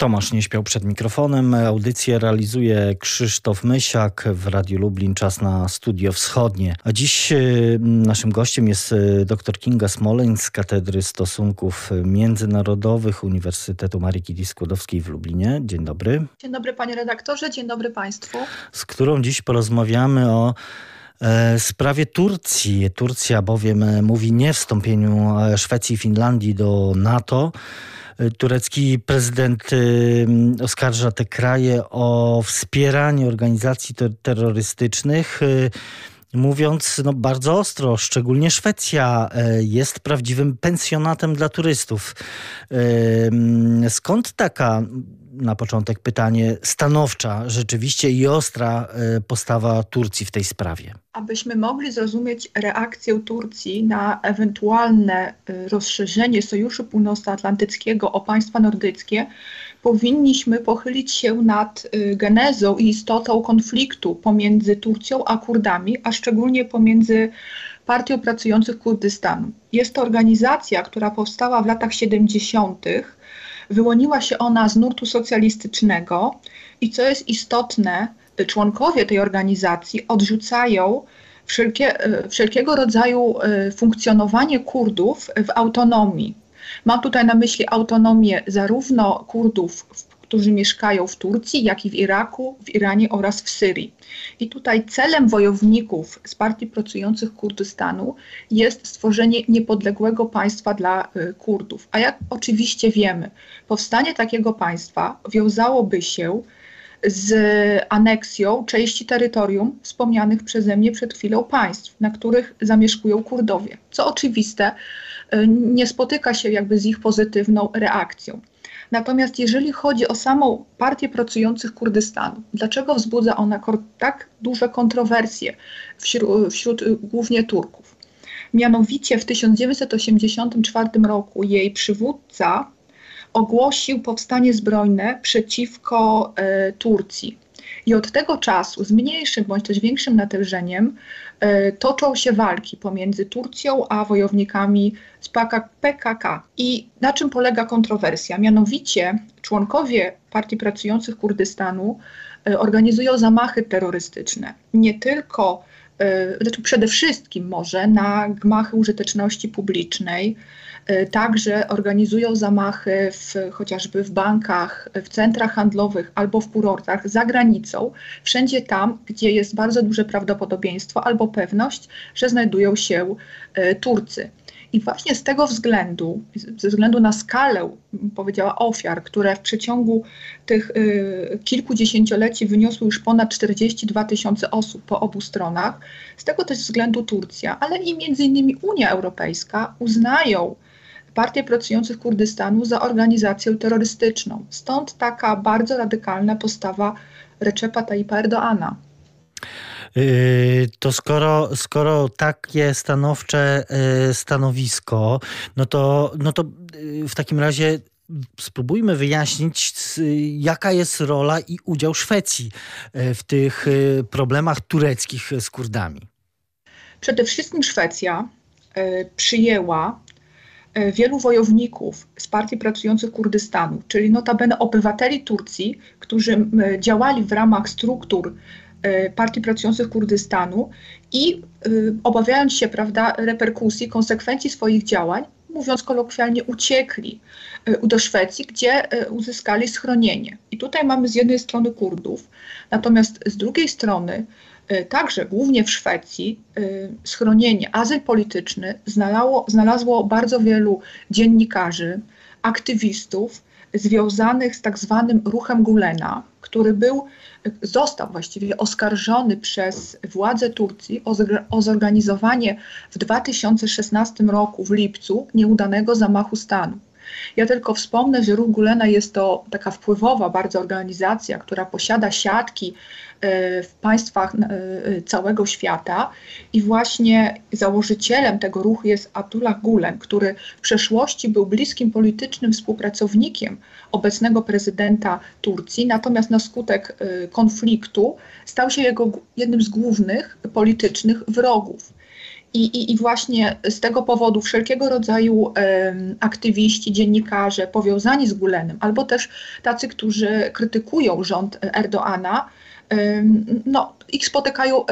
Tomasz nie śpiał przed mikrofonem. Audycję realizuje Krzysztof Mysiak w Radiu Lublin. Czas na Studio Wschodnie. A dziś y, naszym gościem jest y, dr Kinga Smoleń z Katedry Stosunków Międzynarodowych Uniwersytetu Marii Curie-Skłodowskiej w Lublinie. Dzień dobry. Dzień dobry panie redaktorze, dzień dobry państwu. Z którą dziś porozmawiamy o e, sprawie Turcji. Turcja bowiem e, mówi nie wstąpieniu e, Szwecji i Finlandii do NATO. Turecki prezydent oskarża te kraje o wspieranie organizacji terrorystycznych mówiąc no, bardzo ostro, szczególnie Szwecja y, jest prawdziwym pensjonatem dla turystów. Skąd taka na początek pytanie stanowcza rzeczywiście i ostra e, postawa Turcji w tej sprawie? Abyśmy mogli zrozumieć reakcję Turcji na ewentualne e, rozszerzenie Sojuszu Północnoatlantyckiego o państwa nordyckie, powinniśmy pochylić się nad e, genezą i istotą konfliktu pomiędzy Turcją a Kurdami, a szczególnie pomiędzy Partią Pracujących Kurdystanu. Jest to organizacja, która powstała w latach 70 Wyłoniła się ona z nurtu socjalistycznego i co jest istotne, członkowie tej organizacji odrzucają wszelkie, e, wszelkiego rodzaju funkcjonowanie Kurdów w autonomii. Mam tutaj na myśli autonomię zarówno Kurdów którzy mieszkają w Turcji, jak i w Iraku, w Iranie oraz w Syrii. I tutaj celem wojowników z Partii Pracujących Kurdystanu jest stworzenie niepodległego państwa dla y, Kurdów. A jak oczywiście wiemy, powstanie takiego państwa wiązałoby się z aneksją części terytorium wspomnianych przeze mnie przed chwilą państw, na których zamieszkują Kurdowie. Co oczywiste, y, nie spotyka się jakby z ich pozytywną reakcją. Natomiast jeżeli chodzi o samą Partię Pracujących Kurdystanu, dlaczego wzbudza ona tak duże kontrowersje wśród, wśród y, głównie Turków? Mianowicie w 1984 roku jej przywódca ogłosił powstanie zbrojne przeciwko e, Turcji. I od tego czasu z mniejszym bądź też większym natężeniem e, toczą się walki pomiędzy Turcją a wojownikami z PKK. I na czym polega kontrowersja? Mianowicie członkowie Partii Pracujących Kurdystanu e, organizują zamachy terrorystyczne. Nie tylko e, znaczy przede wszystkim może na gmachy użyteczności publicznej, także organizują zamachy w, chociażby w bankach, w centrach handlowych albo w kurortach za granicą, wszędzie tam, gdzie jest bardzo duże prawdopodobieństwo albo pewność, że znajdują się e, Turcy. I właśnie z tego względu, ze względu na skalę, powiedziała, ofiar, które w przeciągu tych y, kilkudziesięcioleci wyniosły już ponad 42 tysiące osób po obu stronach, z tego też względu Turcja, ale i między innymi Unia Europejska uznają Partię Pracujących Kurdystanu za organizację terrorystyczną. Stąd taka bardzo radykalna postawa Recepa Tayyipa Erdoana. Yy, to skoro, skoro takie stanowcze yy, stanowisko, no to, no to yy, w takim razie spróbujmy wyjaśnić, jaka jest rola i udział Szwecji w tych problemach tureckich z Kurdami. Przede wszystkim Szwecja przyjęła wielu wojowników z Partii Pracujących Kurdystanu, czyli notabene obywateli Turcji, którzy działali w ramach struktur e, Partii Pracujących Kurdystanu i e, obawiając się prawda, reperkusji, konsekwencji swoich działań, mówiąc kolokwialnie, uciekli do Szwecji, gdzie uzyskali schronienie. I tutaj mamy z jednej strony Kurdów, natomiast z drugiej strony E, także głównie w Szwecji e, schronienie, azyl polityczny znalazło bardzo wielu dziennikarzy, aktywistów związanych z tak zwanym ruchem Gulena, który był, został właściwie oskarżony przez władze Turcji o, o zorganizowanie w 2016 roku w lipcu nieudanego zamachu stanu. Ja tylko wspomnę, że Ruch Gulena jest to taka wpływowa bardzo organizacja, która posiada siatki e, w państwach e, całego świata i właśnie założycielem tego ruchu jest Abdullah Gulen, który w przeszłości był bliskim politycznym współpracownikiem obecnego prezydenta Turcji, natomiast na skutek e, konfliktu stał się jego jednym z głównych politycznych wrogów. I, i, I właśnie z tego powodu wszelkiego rodzaju aktywiści, dziennikarze powiązani z Gulenem, albo też tacy, którzy krytykują rząd Erdoana, no, ich spotykają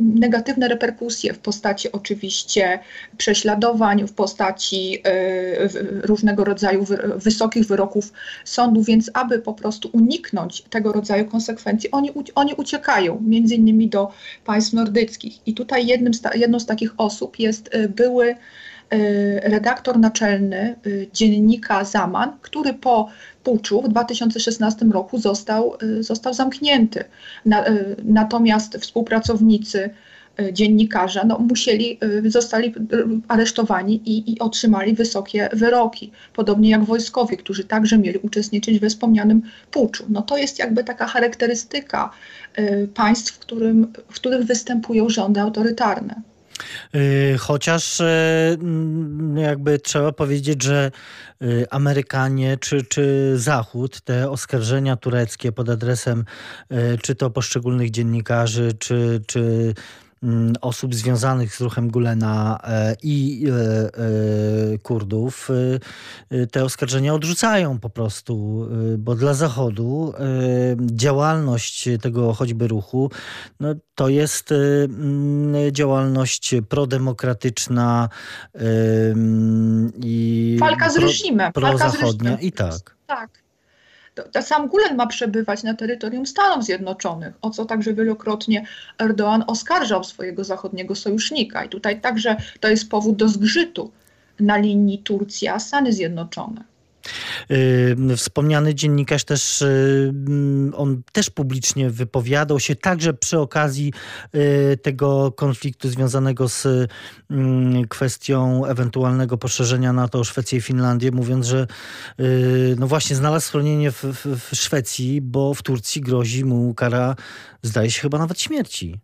negatywne reperkusje w postaci oczywiście prześladowań, w postaci e, różnego rodzaju wysokich wyroków sądu, więc aby po prostu uniknąć tego rodzaju konsekwencji, oni, oni uciekają między innymi do państw nordyckich. I tutaj jednym jedną z takich osób jest e, były redaktor naczelny dziennika Zaman, który po puczu w 2016 roku został, y, został zamknięty. Na, y, natomiast współpracownicy y, dziennikarza no, musieli, zostali aresztowani i, i otrzymali wysokie wyroki, podobnie jak wojskowi, którzy także mieli uczestniczyć we wspomnianym puczu. No to jest jakby taka charakterystyka państw, w, którym, w których występują rządy autorytarne. Y, chociaż y, jakby trzeba powiedzieć, że y, Amerykanie czy, czy Zachód, te oskarżenia tureckie pod adresem czy to poszczególnych dziennikarzy, czy, czy osób związanych z ruchem Gulena e, i e, e, Kurdów te oskarżenia odrzucają po prostu, bo dla Zachodu działalność tego choćby ruchu no, to jest mm, działalność prodemokratyczna i walka z reżimem. Prozachodnia i tak. Tak to, sam Gulen ma przebywać na terytorium Stanów Zjednoczonych, o co także wielokrotnie Erdoğan oskarżał swojego zachodniego sojusznika. I tutaj także to jest powód do zgrzytu na linii Turcja-Stany Zjednoczone. Yy, wspomniany dziennikarz też, yy, on też publicznie wypowiadał się także przy okazji yy, tego konfliktu związanego z kwestią ewentualnego poszerzenia NATO o Szwecję i Finlandię, mówiąc, że no właśnie znalazł schronienie w, w, w Szwecji, bo w Turcji grozi mu kara, zdaje się chyba nawet śmierci.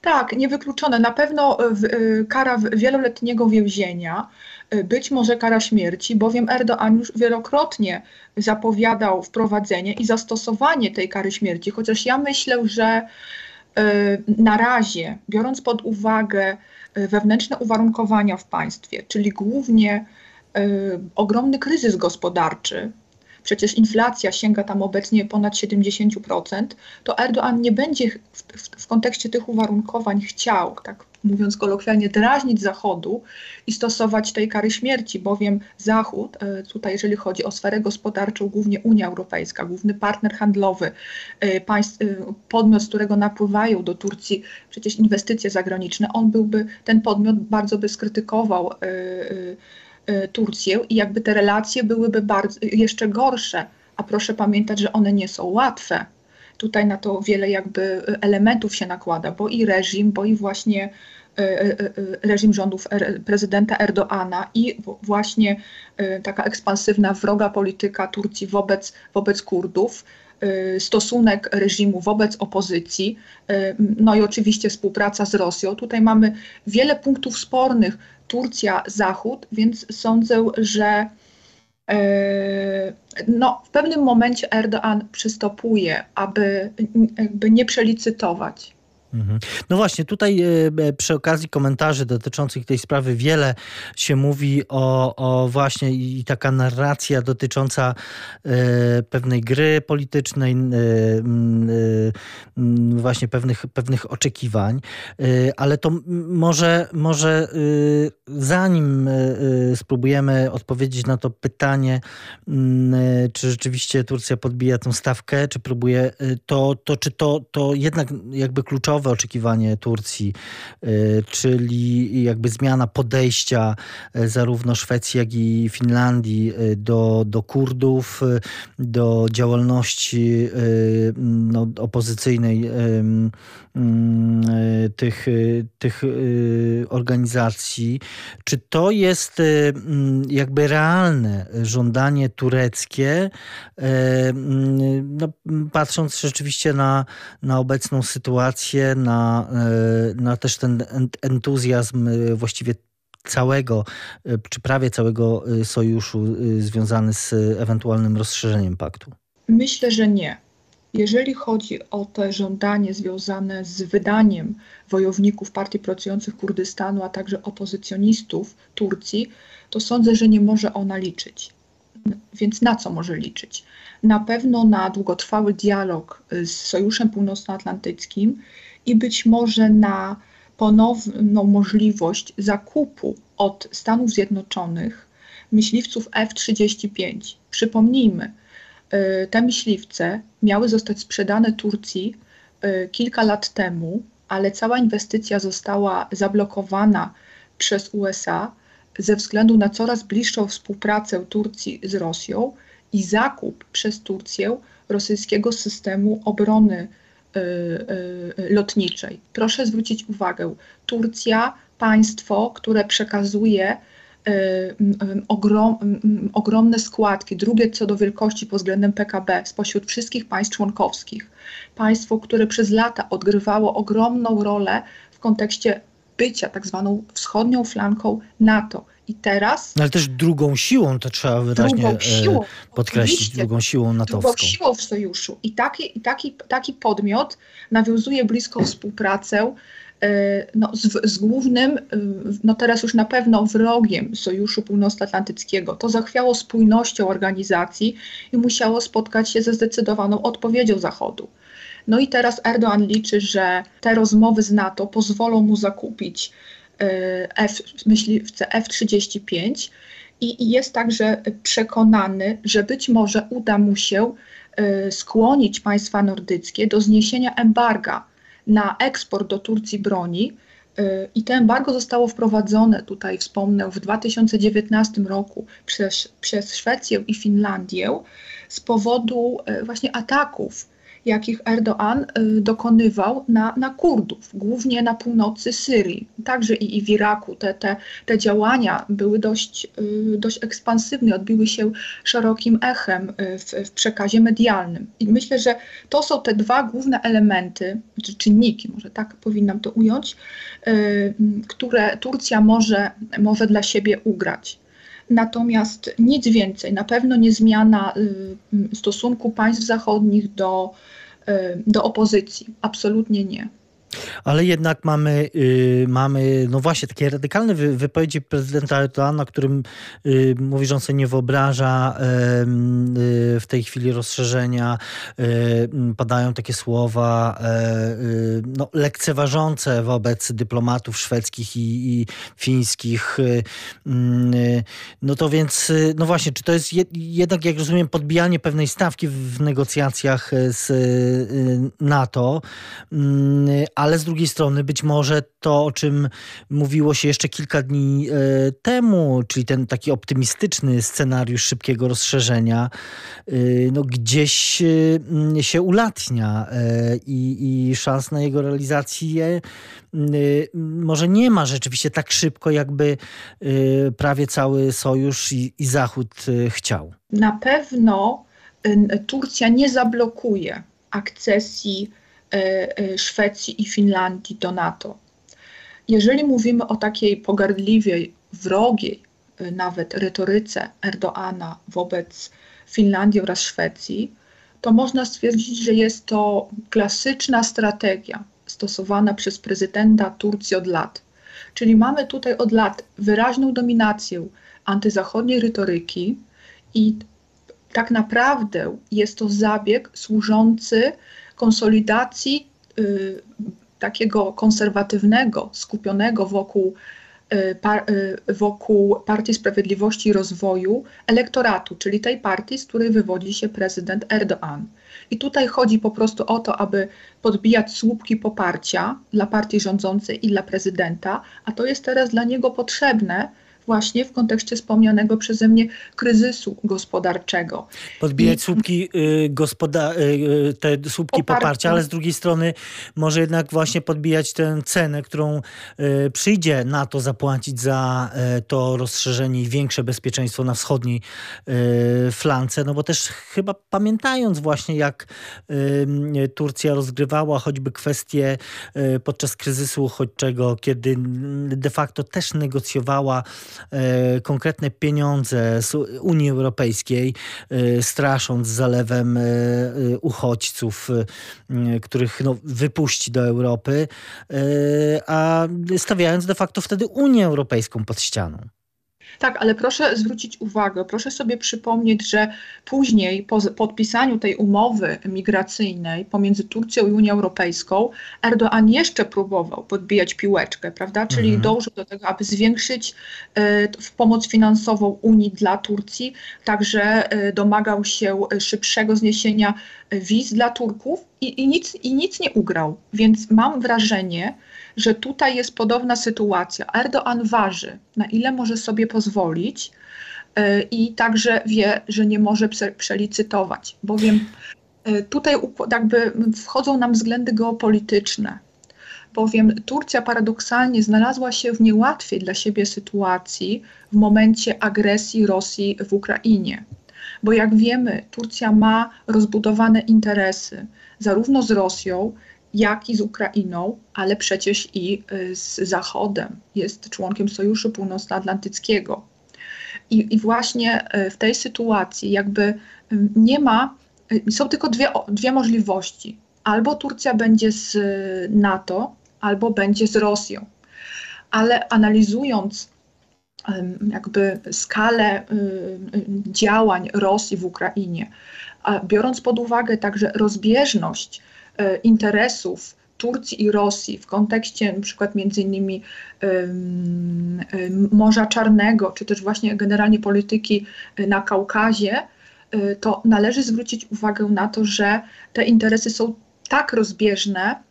Tak, niewykluczone. Na pewno kara wieloletniego więzienia być może kara śmierci, bowiem Erdoğan już wielokrotnie zapowiadał wprowadzenie i zastosowanie tej kary śmierci, chociaż ja myślę, że y, na razie, biorąc pod uwagę y, wewnętrzne uwarunkowania w państwie, czyli głównie ogromny kryzys gospodarczy, przecież inflacja sięga tam obecnie ponad 70%, to Erdoğan nie będzie w, w, w kontekście tych uwarunkowań chciał, tak mówiąc kolokwialnie, drażnić Zachodu i stosować tej kary śmierci, bowiem Zachód, e, tutaj jeżeli chodzi o sferę gospodarczą, głównie Unia Europejska, główny partner handlowy, e, państw, e, podmiot, z którego napływają do Turcji przecież inwestycje zagraniczne, on byłby, ten podmiot bardzo by skrytykował Turcję i jakby te relacje byłyby bardzo, jeszcze gorsze, a proszę pamiętać, że one nie są łatwe. Tutaj na to wiele jakby elementów się nakłada, bo i reżim, bo i właśnie e, reżim rządów prezydenta Erdoana i właśnie taka ekspansywna, wroga polityka Turcji wobec, wobec Kurdów, stosunek reżimu wobec opozycji, no i oczywiście współpraca z Rosją. Tutaj mamy wiele punktów spornych Turcja, Zachód, więc sądzę, że E, no, w pewnym momencie Erdoğan przystopuje, aby jakby nie przelicytować. No właśnie, tutaj e, e, przy okazji komentarzy dotyczących tej sprawy wiele się mówi o, o właśnie i taka narracja dotycząca e, pewnej gry politycznej, właśnie pewnych, pewnych oczekiwań, ale to może, może zanim spróbujemy odpowiedzieć na to pytanie, czy rzeczywiście Turcja podbija tą stawkę, czy próbuje, to, to czy to, to jednak jakby kluczowe kluczowe oczekiwanie Turcji, y, czyli jakby zmiana podejścia y, zarówno Szwecji, jak i Finlandii y, do, do Kurdów, do działalności no, opozycyjnej tych, tych organizacji. Czy to jest jakby realne żądanie tureckie, no, patrząc rzeczywiście na, na obecną sytuację, na, e, na też ten entuzjazm e, właściwie całego, e, czy prawie całego sojuszu związany z ewentualnym rozszerzeniem paktu? Myślę, że nie. Jeżeli chodzi o te żądanie związane z wydaniem wojowników partii pracujących Kurdystanu, a także opozycjonistów Turcji, to sądzę, że nie może ona liczyć. Więc na co może liczyć? Na pewno na długotrwały dialog z Sojuszem Północnoatlantyckim i być może na ponowną możliwość zakupu od Stanów Zjednoczonych myśliwców F-35. Przypomnijmy, y, te myśliwce miały zostać sprzedane Turcji y, kilka lat temu, ale cała inwestycja została zablokowana przez USA ze względu na coraz bliższą współpracę Turcji z Rosją i zakup przez Turcję rosyjskiego systemu obrony lotniczej. Proszę zwrócić uwagę, Turcja, państwo, które przekazuje y, ogrom, ogromne składki, drugie co do wielkości pod względem PKB spośród wszystkich państw członkowskich. Państwo, które przez lata odgrywało ogromną rolę w kontekście bycia tak zwaną wschodnią flanką NATO. I teraz. No ale też drugą siłą, to trzeba wyraźnie e, siłą, podkreślić, drugą siłą natowską. Drugą siłą w sojuszu. I taki, taki, taki podmiot nawiązuje bliską współpracę e, no, z, z, głównym, e, no teraz już na pewno wrogiem Sojuszu Północnoatlantyckiego. To zachwiało spójnością organizacji i musiało spotkać się ze zdecydowaną odpowiedzią Zachodu. No i teraz Erdoğan liczy, że te rozmowy z NATO pozwolą mu zakupić F, myśliwce F-35 i, jest także przekonany, że być może uda mu się e, skłonić państwa nordyckie do zniesienia embarga na eksport do Turcji broni. E, I to embargo zostało wprowadzone, tutaj wspomnę, w 2019 roku przez, przez Szwecję i Finlandię z powodu właśnie ataków jakich Erdoğan y, dokonywał na, na Kurdów, głównie na północy Syrii, także i, i w Iraku. Te, te, te działania były dość, y, dość ekspansywne, odbiły się szerokim echem y, w, w przekazie medialnym. I myślę, że to są te dwa główne elementy, czy czynniki, może tak powinnam to ująć, które Turcja może, może dla siebie ugrać. Natomiast nic więcej, na pewno nie zmiana stosunku państw zachodnich do, do opozycji. Absolutnie nie. Ale jednak mamy, y, mamy no właśnie, takie radykalne wy, wypowiedzi prezydenta Erdoana, którym y, mówi, że on sobie nie wyobraża y, w tej chwili rozszerzenia. Y, padają takie słowa y, no, lekceważące wobec dyplomatów szwedzkich i, i fińskich. no to więc, no właśnie, czy to jest jednak, jak rozumiem, podbijanie pewnej stawki w negocjacjach z NATO, ale z drugiej strony być może to, o czym mówiło się jeszcze kilka dni e, temu, czyli ten taki optymistyczny scenariusz szybkiego rozszerzenia, e, no gdzieś e, się ulatnia i, i szans na jego realizację może nie ma rzeczywiście tak szybko, jakby prawie cały sojusz i, i Zachód chciał. Na pewno Turcja nie zablokuje akcesji Szwecji i Finlandii do NATO. Jeżeli mówimy o takiej pogardliwej, wrogiej e, nawet retoryce Erdoana wobec Finlandii oraz Szwecji, to można stwierdzić, że jest to klasyczna strategia stosowana przez prezydenta Turcji od lat. Czyli mamy tutaj od lat wyraźną dominację antyzachodniej retoryki i tak naprawdę jest to zabieg służący konsolidacji y, takiego konserwatywnego, skupionego wokół, y, y, wokół Partii Sprawiedliwości i Rozwoju elektoratu, czyli tej partii, z której wywodzi się prezydent Erdoğan. I tutaj chodzi po prostu o to, aby podbijać słupki poparcia dla partii rządzącej i dla prezydenta, a to jest teraz dla niego potrzebne, właśnie w kontekście wspomnianego przeze mnie kryzysu gospodarczego. Podbijać I, słupki, y, gospoda- y, y, te słupki poparcia. poparcia, ale z drugiej strony może jednak właśnie podbijać tę cenę, którą y, przyjdzie na to zapłacić za y, to rozszerzenie i większe bezpieczeństwo na wschodniej y, flance, no bo też chyba pamiętając właśnie jak Turcja rozgrywała choćby kwestie podczas kryzysu uchodźczego, kiedy de facto też negocjowała konkretne pieniądze z Unii Europejskiej, strasząc zalewem uchodźców, których no, wypuści do Europy, a stawiając de facto wtedy Unię Europejską pod ścianą. Tak, ale proszę zwrócić uwagę, proszę sobie przypomnieć, że później po podpisaniu tej umowy migracyjnej pomiędzy Turcją i Unią Europejską, Erdoğan jeszcze próbował podbijać piłeczkę, prawda? Czyli mhm. dążył do tego, aby zwiększyć y, pomoc finansową Unii dla Turcji, także y, domagał się szybszego zniesienia wiz dla Turków i, i, nic, i nic nie ugrał. Więc mam wrażenie, że tutaj jest podobna sytuacja. Erdoğan waży, na ile może sobie pozwolić e, i także wie, że nie może przelicytować, bowiem e, tutaj jakby wchodzą nam względy geopolityczne, bowiem Turcja paradoksalnie znalazła się w niełatwej dla siebie sytuacji w momencie agresji Rosji w Ukrainie. Bo jak wiemy, Turcja ma rozbudowane interesy zarówno z Rosją, jak i z Ukrainą, ale przecież i y, z Zachodem. Jest członkiem Sojuszu Północnoatlantyckiego. I, I, właśnie y, w tej sytuacji jakby y, nie ma, są tylko dwie, dwie możliwości. Albo Turcja będzie z NATO, albo będzie z Rosją. Ale analizując jakby skalę działań Rosji w Ukrainie, a biorąc pod uwagę także rozbieżność E, interesów Turcji i Rosji w kontekście przykład między innymi Morza Czarnego, czy też właśnie generalnie polityki e, na Kaukazie, e, to należy zwrócić uwagę na to, że te interesy są tak rozbieżne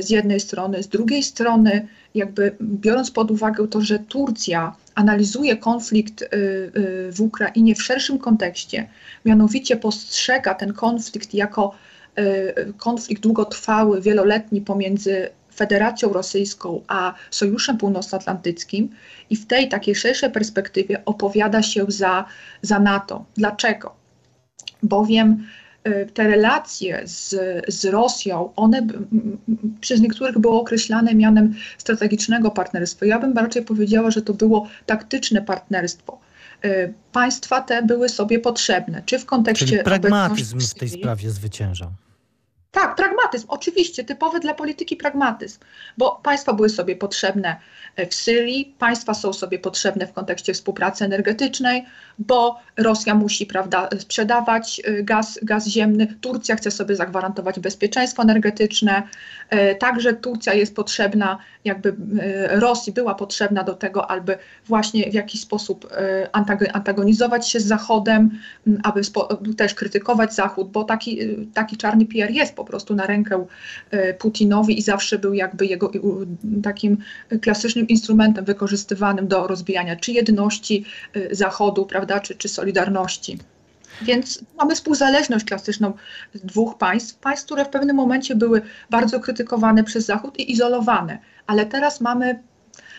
z jednej strony, z drugiej strony, jakby biorąc pod uwagę to, że Turcja analizuje konflikt w Ukrainie w szerszym kontekście, mianowicie postrzega ten konflikt jako konflikt długotrwały, wieloletni pomiędzy Federacją Rosyjską a Sojuszem Północnoatlantyckim i w tej takiej szerszej perspektywie opowiada się za, za NATO. Dlaczego? Bowiem te relacje z, z Rosją, one przez niektórych było określane mianem strategicznego partnerstwa. Ja bym raczej powiedziała, że to było taktyczne partnerstwo. Y, państwa te były sobie potrzebne, czy w kontekście. Czyli pragmatyzm w tej sprawie zwyciężał. Tak, pragmatyzm, oczywiście, typowy dla polityki pragmatyzm, bo państwa były sobie potrzebne w Syrii, państwa są sobie potrzebne w kontekście współpracy energetycznej, bo Rosja musi prawda, sprzedawać e, gaz, gaz ziemny, Turcja chce sobie zagwarantować bezpieczeństwo energetyczne, e, także Turcja jest potrzebna, jakby Rosji była potrzebna do tego, aby właśnie w jakiś sposób antagonizować się z Zachodem, aby też krytykować Zachód, bo taki, taki czarny PR jest po prostu na rękę Putinowi i zawsze był jakby jego takim klasycznym instrumentem wykorzystywanym do rozbijania czy jedności Zachodu, prawda, czy, czy Solidarności. Więc mamy współzależność klasyczną dwóch państw, państw, które w pewnym momencie były bardzo krytykowane przez Zachód i izolowane, ale teraz mamy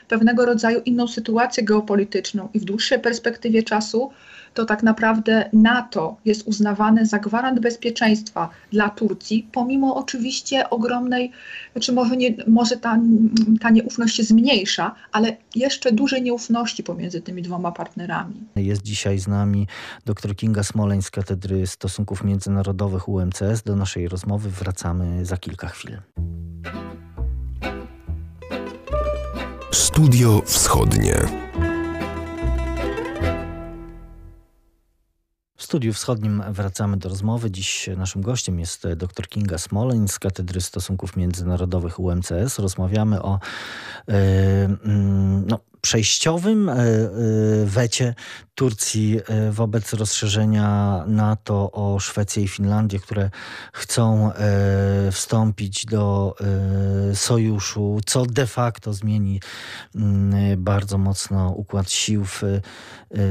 pewnego rodzaju inną sytuację geopolityczną i w dłuższej perspektywie czasu to tak naprawdę NATO jest uznawane za gwarant bezpieczeństwa dla Turcji, pomimo oczywiście ogromnej, znaczy może, nie, może ta, ta nieufność się zmniejsza, ale jeszcze dużej nieufności pomiędzy tymi dwoma partnerami. Jest dzisiaj z nami dr Kinga Smoleń z Katedry Stosunków Międzynarodowych UMCS. Do naszej rozmowy wracamy za kilka chwil. Studio Wschodnie. Studiu Wschodnim wracamy do rozmowy. Dziś naszym gościem jest dr Kinga Smoleń z Katedry Stosunków Międzynarodowych UMCS. Rozmawiamy o yy, no, przejściowym e, e, wecie Turcji e, wobec rozszerzenia NATO o Szwecję i Finlandię, które chcą wstąpić do sojuszu, co de facto zmieni mm, bardzo mocno układ sił w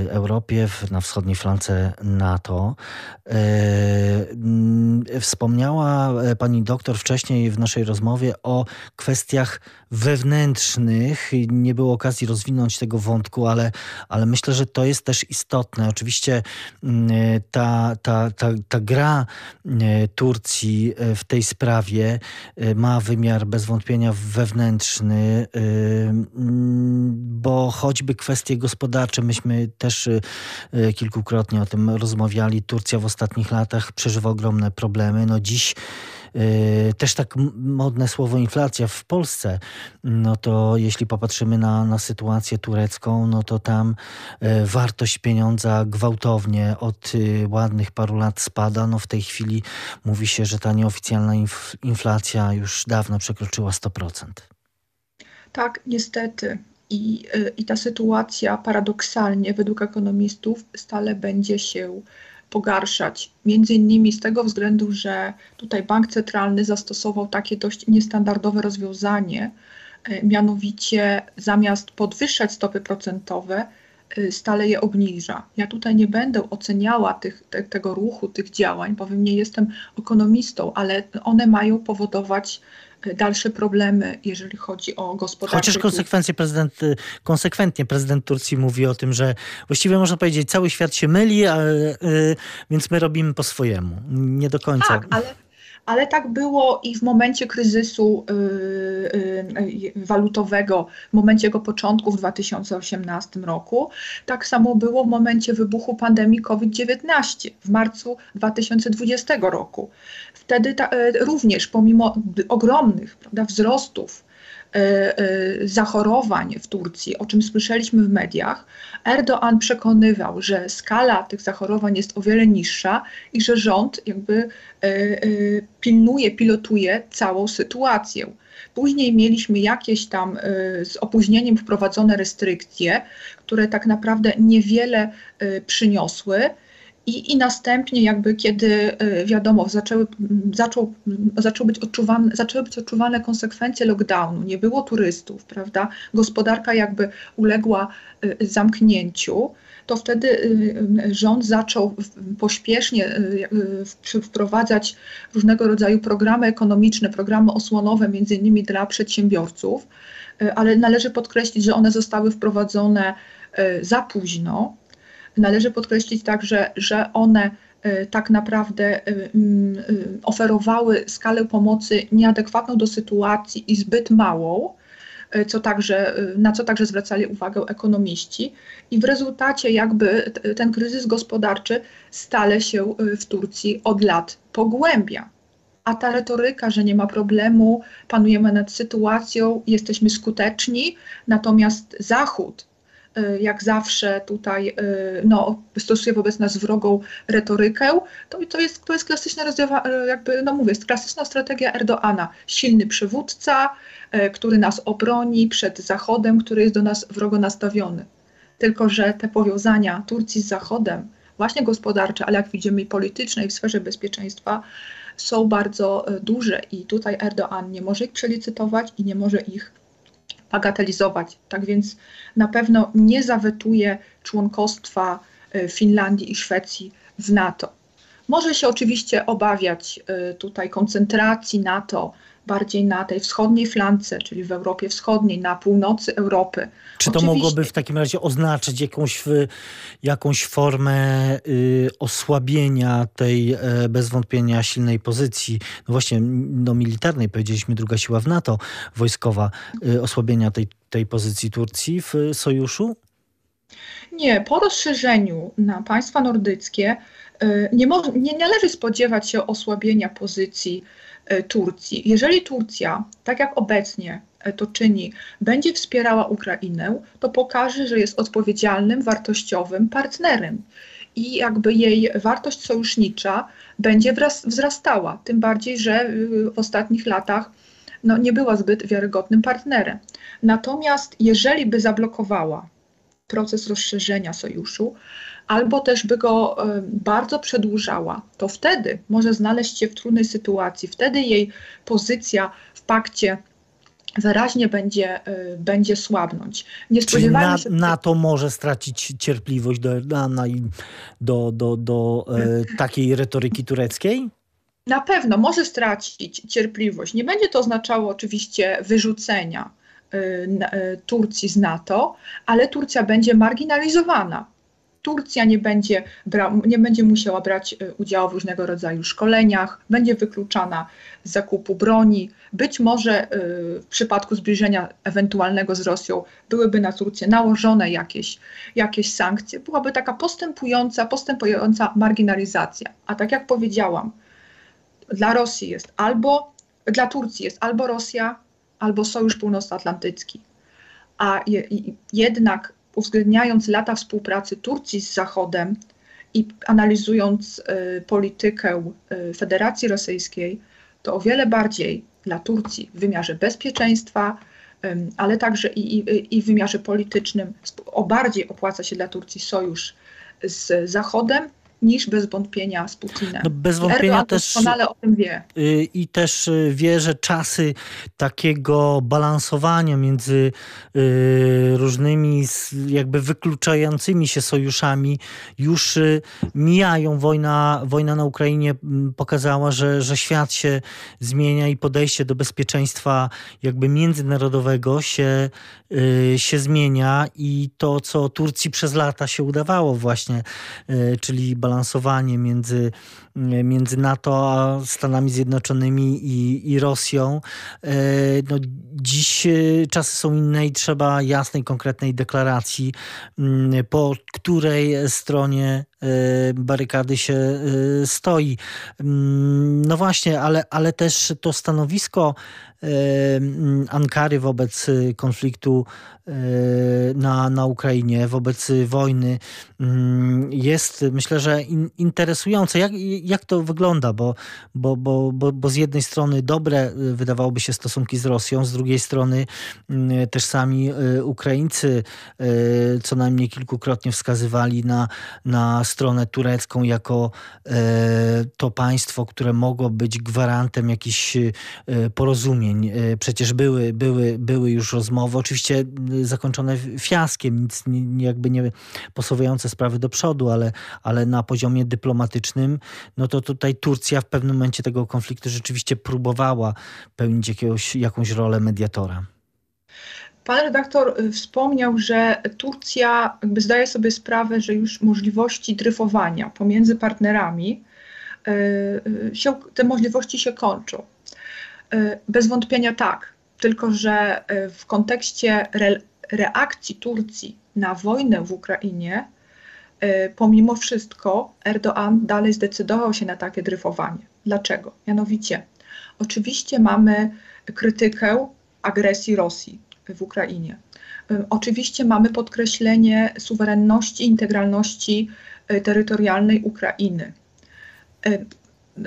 Europie, na wschodniej flance NATO. Mm, Wspomniała pani doktor wcześniej w naszej rozmowie o kwestiach wewnętrznych. Nie było okazji rozwinąć tego wątku, ale, ale myślę, że to jest też istotne. Oczywiście mm, ta, ta, ta, ta gra Turcji w tej sprawie ma wymiar bez wątpienia wewnętrzny, bo choćby kwestie gospodarcze, myśmy też kilkukrotnie o tym rozmawiali. Turcja w ostatnich latach przeżywa ogromne problemy. No dziś też tak modne słowo inflacja w Polsce, no to jeśli popatrzymy na, na sytuację turecką, no to tam y, wartość pieniądza gwałtownie od y, ładnych paru lat spada. No w tej chwili mówi się, że ta nieoficjalna inflacja już dawno przekroczyła 100%. Tak, niestety. I, y, I ta sytuacja paradoksalnie, według ekonomistów, stale będzie się pogarszać. Między innymi z tego względu, że tutaj bank centralny zastosował takie dość niestandardowe rozwiązanie, y, mianowicie zamiast podwyższać stopy procentowe, y, stale je obniża. Ja tutaj nie będę oceniała tych, te, tego ruchu, tych działań, bowiem nie jestem ekonomistą, ale one mają powodować dalsze problemy, jeżeli chodzi o gospodarkę. Chociaż konsekwencje prezydent, y, konsekwentnie prezydent Turcji mówi o tym, że właściwie można powiedzieć, cały świat się myli, a, y, więc my robimy po swojemu. Nie do końca. Tak, ale ale tak było i w momencie kryzysu y, y, walutowego, w momencie jego początku w 2018 roku. Tak samo było w momencie wybuchu pandemii COVID-19 w marcu 2020 roku. Wtedy ta, y, również pomimo ogromnych prawda, wzrostów zachorowań w Turcji, o czym słyszeliśmy w mediach, Erdoğan przekonywał, że skala tych zachorowań jest o wiele niższa i że rząd jakby e, pilnuje, pilotuje całą sytuację. Później mieliśmy jakieś tam z opóźnieniem wprowadzone restrykcje, które tak naprawdę niewiele przyniosły. I, I następnie jakby kiedy y, wiadomo, zaczęły, zaczął, zaczął być odczuwane, zaczęły być odczuwane konsekwencje lockdownu, nie było turystów, prawda? Gospodarka jakby uległa y, zamknięciu, to wtedy y, rząd zaczął pośpiesznie wprowadzać różnego rodzaju programy ekonomiczne, programy osłonowe, między innymi dla przedsiębiorców, ale należy podkreślić, że one zostały wprowadzone za późno Należy podkreślić także, że one e, tak naprawdę e, e, oferowały skalę pomocy nieadekwatną do sytuacji i zbyt małą, co także, na co także zwracali uwagę ekonomiści. I w rezultacie jakby ten kryzys gospodarczy stale się w Turcji od lat pogłębia. A ta retoryka, że nie ma problemu, panujemy nad sytuacją, jesteśmy skuteczni, natomiast Zachód Y, jak zawsze tutaj y, no, stosuje wobec nas wrogą retorykę, to, to, jest, to jest klasyczna y, jakby, no mówię, jest klasyczna strategia Erdoana. Silny przywódca, który nas obroni przed Zachodem, który jest do nas wrogo nastawiony. Tylko, że te powiązania Turcji z Zachodem, właśnie gospodarcze, ale jak widzimy i polityczne i w sferze bezpieczeństwa, są bardzo duże i tutaj Erdoğan nie może ich przelicytować i nie może ich bagatelizować. Tak więc na pewno nie zawetuje członkostwa e, Finlandii i Szwecji w NATO. Może się oczywiście obawiać e, tutaj koncentracji NATO bardziej na tej wschodniej flance, czyli w Europie Wschodniej, na północy Europy. Czy to Oczywiście. mogłoby w takim razie oznaczyć jakąś, jakąś formę y, osłabienia tej e, bez wątpienia silnej pozycji, no właśnie no militarnej, powiedzieliśmy druga siła w NATO, wojskowa, y, osłabienia tej, tej pozycji Turcji w sojuszu? Nie, po rozszerzeniu na państwa nordyckie y, nie, nie należy spodziewać się osłabienia pozycji Turcji. Jeżeli Turcja, tak jak obecnie e, to czyni, będzie wspierała Ukrainę, to pokaże, że jest odpowiedzialnym, wartościowym partnerem i jakby jej wartość sojusznicza będzie wzrastała. Tym bardziej, że y, w ostatnich latach no, nie była zbyt wiarygodnym partnerem. Natomiast jeżeli by zablokowała proces rozszerzenia sojuszu, albo też by go e, bardzo przedłużała, to wtedy może znaleźć się w trudnej sytuacji. Wtedy jej pozycja w pakcie wyraźnie będzie, e, będzie słabnąć. Nie Czyli na, się... NATO może stracić cierpliwość do Erdogana i do, do, do e, takiej retoryki tureckiej? na pewno może stracić cierpliwość. Nie będzie to oznaczało oczywiście wyrzucenia y, y, Turcji z NATO, ale Turcja będzie marginalizowana. Turcja nie będzie, nie będzie musiała brać y, udziału w różnego rodzaju szkoleniach, będzie wykluczana z zakupu broni. Być może w przypadku zbliżenia ewentualnego z Rosją byłyby na Turcję nałożone jakieś, jakieś sankcje. Byłaby taka postępująca, postępująca marginalizacja. A tak jak powiedziałam, dla Rosji jest albo, dla Turcji jest albo Rosja, albo Sojusz Północnoatlantycki. A je, jednak uwzględniając lata współpracy Turcji z Zachodem i analizując y, politykę y, Federacji Rosyjskiej, to o wiele bardziej dla Turcji w wymiarze bezpieczeństwa, ale także i, i, i w wymiarze politycznym o bardziej opłaca się dla Turcji sojusz z Zachodem niż bez wątpienia z Putinem. No bez wątpienia Erdogan też doskonale o tym wie. Y, I też y, wie, że czasy takiego balansowania między y, różnymi jakby wykluczającymi się sojuszami już mijają. Wojna, wojna na Ukrainie pokazała, że, że świat się zmienia i podejście do bezpieczeństwa jakby międzynarodowego się, się zmienia i to, co Turcji przez lata się udawało właśnie, czyli balansowanie balansowanie między, między NATO a Stanami Zjednoczonymi i, i Rosją. E, no, dziś e, czasy są inne i trzeba jasnej, konkretnej deklaracji, mm, po której stronie barykady się stoi. Mm, no właśnie, ale, ale też to stanowisko Ankary wobec konfliktu na, na Ukrainie, wobec wojny mm, jest myślę, że interesujące. Jak, jak to wygląda? Bo, bo, bo, bo, bo z jednej strony dobre wydawałoby się stosunki z Rosją, z drugiej strony mm, też sami y, Ukraińcy y, co najmniej kilkukrotnie wskazywali na, na stronę turecką jako y, to państwo, które mogło być gwarantem jakichś porozumień. Przecież były, były, były już rozmowy. Oczywiście zakończone fiaskiem, nic jakby nie posuwające sprawy do przodu, ale, ale na poziomie dyplomatycznym, no to tutaj Turcja w pewnym momencie tego konfliktu rzeczywiście próbowała pełnić jakiegoś, jakąś rolę mediatora. Pan redaktor y, wspomniał, że Turcja jakby zdaje sobie sprawę, że już możliwości dryfowania pomiędzy partnerami, y, y, się, te możliwości się kończą. Bez wątpienia tak, tylko że w kontekście re, reakcji Turcji na wojnę w Ukrainie, pomimo wszystko Erdoğan dalej zdecydował się na takie dryfowanie. Dlaczego? Mianowicie, oczywiście mamy krytykę agresji Rosji w Ukrainie. E, oczywiście mamy podkreślenie suwerenności, integralności e, terytorialnej Ukrainy.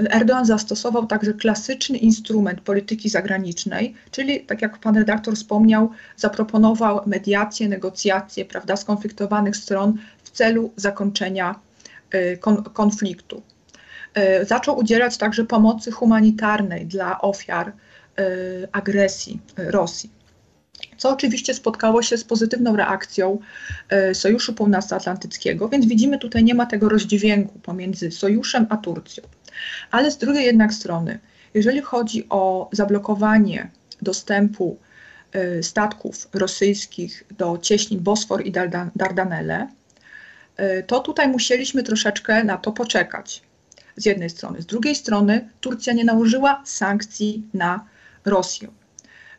Erdoğan zastosował także klasyczny instrument polityki zagranicznej, czyli, tak jak pan redaktor wspomniał, zaproponował mediację, negocjacje prawda, skonfliktowanych stron w celu zakończenia y, konfliktu. Y, zaczął udzielać także pomocy humanitarnej dla ofiar agresji Rosji co oczywiście spotkało się z pozytywną reakcją Sojuszu Północnoatlantyckiego, więc widzimy tutaj nie ma tego rozdźwięku pomiędzy sojuszem a Turcją. Ale z drugiej jednak strony, jeżeli chodzi o zablokowanie dostępu y, statków rosyjskich do cieśnin Bosfor i Dardanelle, y, to tutaj musieliśmy troszeczkę na to poczekać. Z jednej strony. Z drugiej strony Turcja nie nałożyła sankcji na Rosję.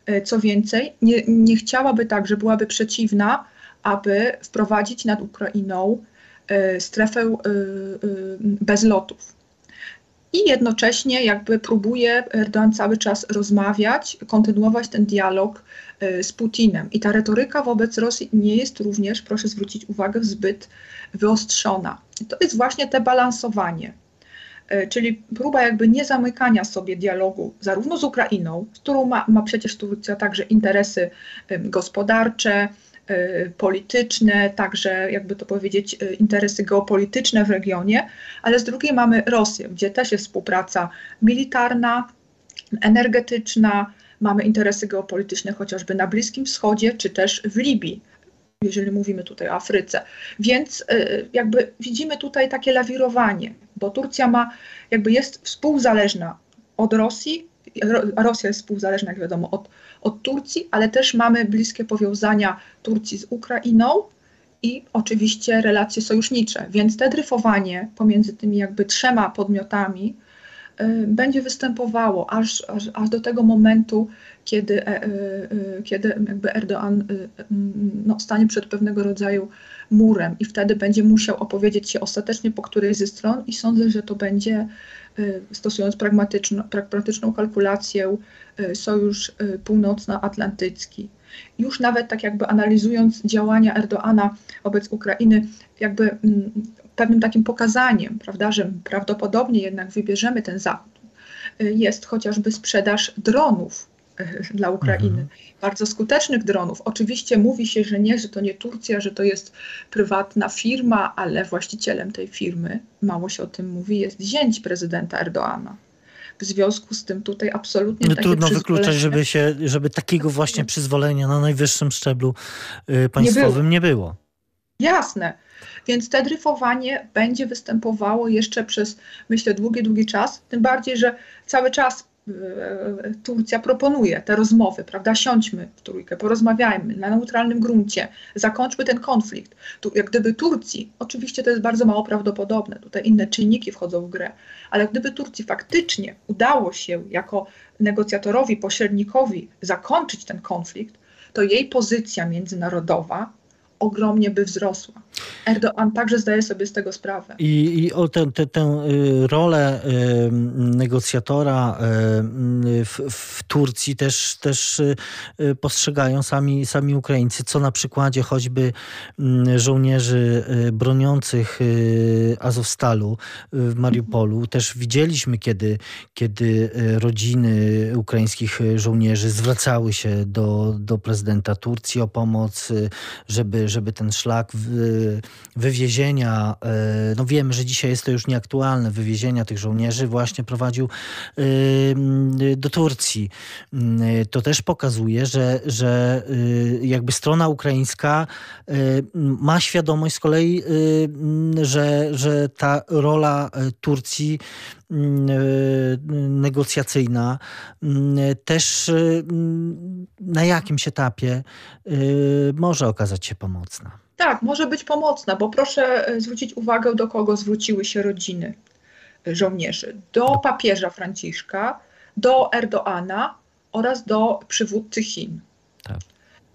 Y, co więcej, nie, nie chciałaby tak, że byłaby przeciwna, aby wprowadzić nad Ukrainą strefę bez lotów i jednocześnie jakby próbuje Erdoğan cały czas rozmawiać, kontynuować ten dialog e, z Putinem. I ta retoryka wobec Rosji nie jest również, proszę zwrócić uwagę, zbyt wyostrzona. To jest właśnie te balansowanie, e, czyli próba jakby nie zamykania sobie dialogu zarówno z Ukrainą, z którą ma, ma przecież Turcja także interesy gospodarcze, Y, polityczne, także jakby to powiedzieć, y, interesy geopolityczne w regionie, ale z drugiej mamy Rosję, gdzie też jest współpraca militarna, energetyczna, mamy interesy geopolityczne chociażby na Bliskim Wschodzie, czy też w Libii, jeżeli mówimy tutaj o Afryce. Więc jakby widzimy tutaj takie lawirowanie bo Turcja ma, jakby jest współzależna od Rosji, Rosja jest współzależna, jak wiadomo, od, od Turcji, ale też mamy bliskie powiązania Turcji z Ukrainą i oczywiście relacje sojusznicze, więc te dryfowanie pomiędzy tymi jakby trzema podmiotami będzie występowało aż, aż, aż do tego momentu, kiedy, e, e, e, kiedy jakby Erdoğan no, stanie przed pewnego rodzaju murem i wtedy będzie musiał opowiedzieć się ostatecznie po którejś ze stron i sądzę, że to będzie stosując pragmatyczną, pragmatyczną kalkulację Sojusz Północnoatlantycki. Już nawet tak jakby analizując działania Erdoana wobec Ukrainy, jakby pewnym takim pokazaniem, prawda, że prawdopodobnie jednak wybierzemy ten zachód, jest chociażby sprzedaż dronów dla Ukrainy. Mhm. Bardzo skutecznych dronów. Oczywiście mówi się, że nie, że to nie Turcja, że to jest prywatna firma, ale właścicielem tej firmy, mało się o tym mówi, jest zięć prezydenta Erdoana. W związku z tym tutaj absolutnie no, trudno wykluczać, żeby, się, żeby takiego właśnie przyzwolenia na najwyższym szczeblu y, państwowym nie było. nie było. Jasne. Więc te dryfowanie będzie występowało jeszcze przez, myślę, długi, długi czas. Tym bardziej, że cały czas E, Turcja proponuje te rozmowy, prawda? Siądźmy w trójkę, porozmawiajmy na neutralnym gruncie, zakończmy ten konflikt. Tu, jak gdyby Turcji, oczywiście to jest bardzo mało prawdopodobne, tutaj inne czynniki wchodzą w grę, ale gdyby Turcji faktycznie udało się jako negocjatorowi, pośrednikowi zakończyć ten konflikt, to jej pozycja międzynarodowa ogromnie by wzrosła. Erdoğan także zdaje sobie z tego sprawę. I, i o tę, y, rolę y, negocjatora y, w, w, Turcji też, też postrzegają sami, sami Ukraińcy, co na przykładzie choćby mm, żołnierzy broniących Azowstalu w Mariupolu. Też widzieliśmy, kiedy, kiedy rodziny ukraińskich żołnierzy zwracały się do, do prezydenta Turcji o pomoc, żeby żeby ten szlak wywiezienia, e, no wiemy, że dzisiaj jest to już nieaktualne, wywiezienia tych żołnierzy właśnie prowadził e, do Turcji. To też pokazuje, że, że jakby strona ukraińska ma świadomość z kolei, że, że ta rola Turcji negocjacyjna też na jakimś etapie może okazać się pomocna. Tak, może być pomocna, bo proszę e, zwrócić uwagę, do kogo zwróciły się rodziny e, żołnierzy. Do papieża Franciszka, do Erdoana oraz do przywódcy Chin. Tak.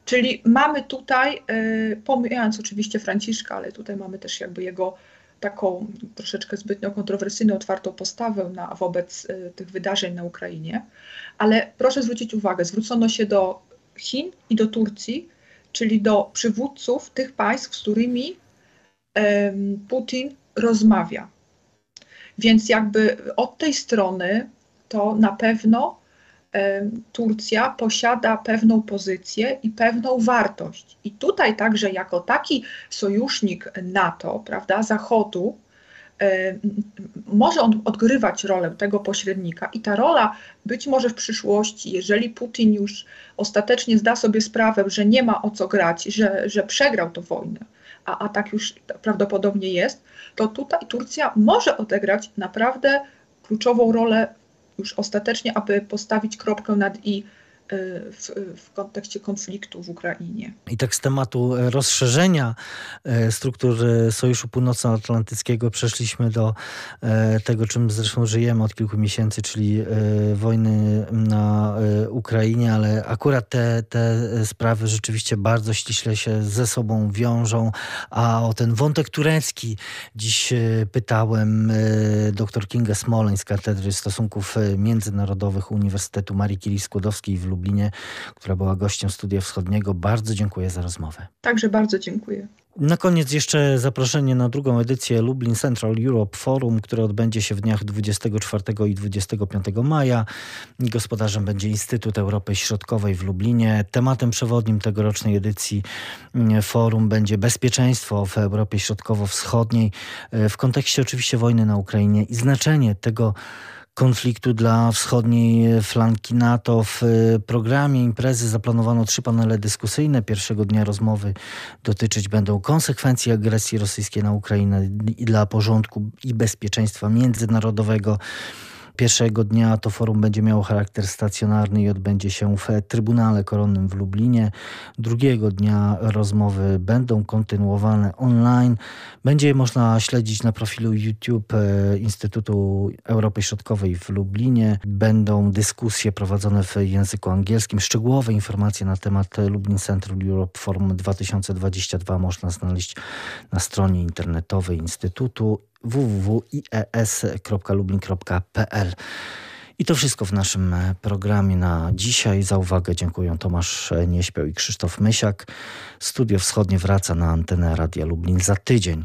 Czyli mamy tutaj, e, pomijając oczywiście Franciszka, ale tutaj mamy też jakby jego taką troszeczkę zbytnio kontrowersyjną, otwartą postawę na, wobec tych wydarzeń na Ukrainie. Ale proszę zwrócić uwagę, zwrócono się do Chin i do Turcji, czyli do przywódców tych państw, z którymi Putin rozmawia. Więc jakby od tej strony to na pewno Turcja posiada pewną pozycję i pewną wartość. I tutaj także jako taki sojusznik NATO, prawda, Zachodu, może on odgrywać rolę tego pośrednika i ta rola być może w przyszłości, jeżeli Putin już ostatecznie zda sobie sprawę, że nie ma o co grać, że, że przegrał tę wojnę, a, a tak już prawdopodobnie jest, to tutaj Turcja może odegrać naprawdę kluczową rolę już ostatecznie, aby postawić kropkę nad i w, w kontekście konfliktu w Ukrainie. I tak z tematu e, rozszerzenia e, struktur e, Sojuszu Północnoatlantyckiego przeszliśmy do tego, czym zresztą żyjemy od kilku miesięcy, czyli wojny na Ukrainie, ale akurat te, te sprawy rzeczywiście bardzo ściśle się ze sobą wiążą, a o ten wątek turecki dziś pytałem dr Kinga Smoleń z Katedry Stosunków Międzynarodowych Uniwersytetu Marii Curie-Skłodowskiej w Lublinie, która była gościem Studia Wschodniego. Bardzo dziękuję za rozmowę. Także bardzo dziękuję. Na koniec jeszcze zaproszenie na drugą edycję Lublin Central Europe Forum, które odbędzie się w dniach 24 i 25 maja. Gospodarzem będzie Instytut Europy Środkowej w Lublinie. Tematem przewodnim tegorocznej edycji mm, forum będzie bezpieczeństwo w Europie Środkowo-Wschodniej w kontekście oczywiście wojny na Ukrainie i znaczenie tego konfliktu dla wschodniej flanki NATO. W e, programie imprezy zaplanowano trzy panele dyskusyjne. Pierwszego dnia rozmowy dotyczyć będą konsekwencji agresji rosyjskiej na Ukrainę i dla porządku i bezpieczeństwa międzynarodowego. Pierwszego dnia to forum będzie miało charakter stacjonarny i odbędzie się w Trybunale Koronnym w Lublinie. Drugiego dnia rozmowy będą kontynuowane online. Będzie je można śledzić na profilu YouTube e, Instytutu Europy Środkowej w Lublinie. Będą dyskusje prowadzone w języku angielskim. Szczegółowe informacje na temat Lublin Central Europe Forum 2022 można znaleźć na stronie internetowej Instytutu www.ies.lublin.pl. I to wszystko w naszym programie na dzisiaj. Za uwagę dziękuję Tomasz Nieśpiał i Krzysztof Mysiak. Studio Wschodnie wraca na antenę Radia Lublin za tydzień.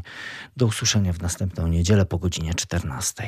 Do usłyszenia w następną niedzielę po godzinie 14.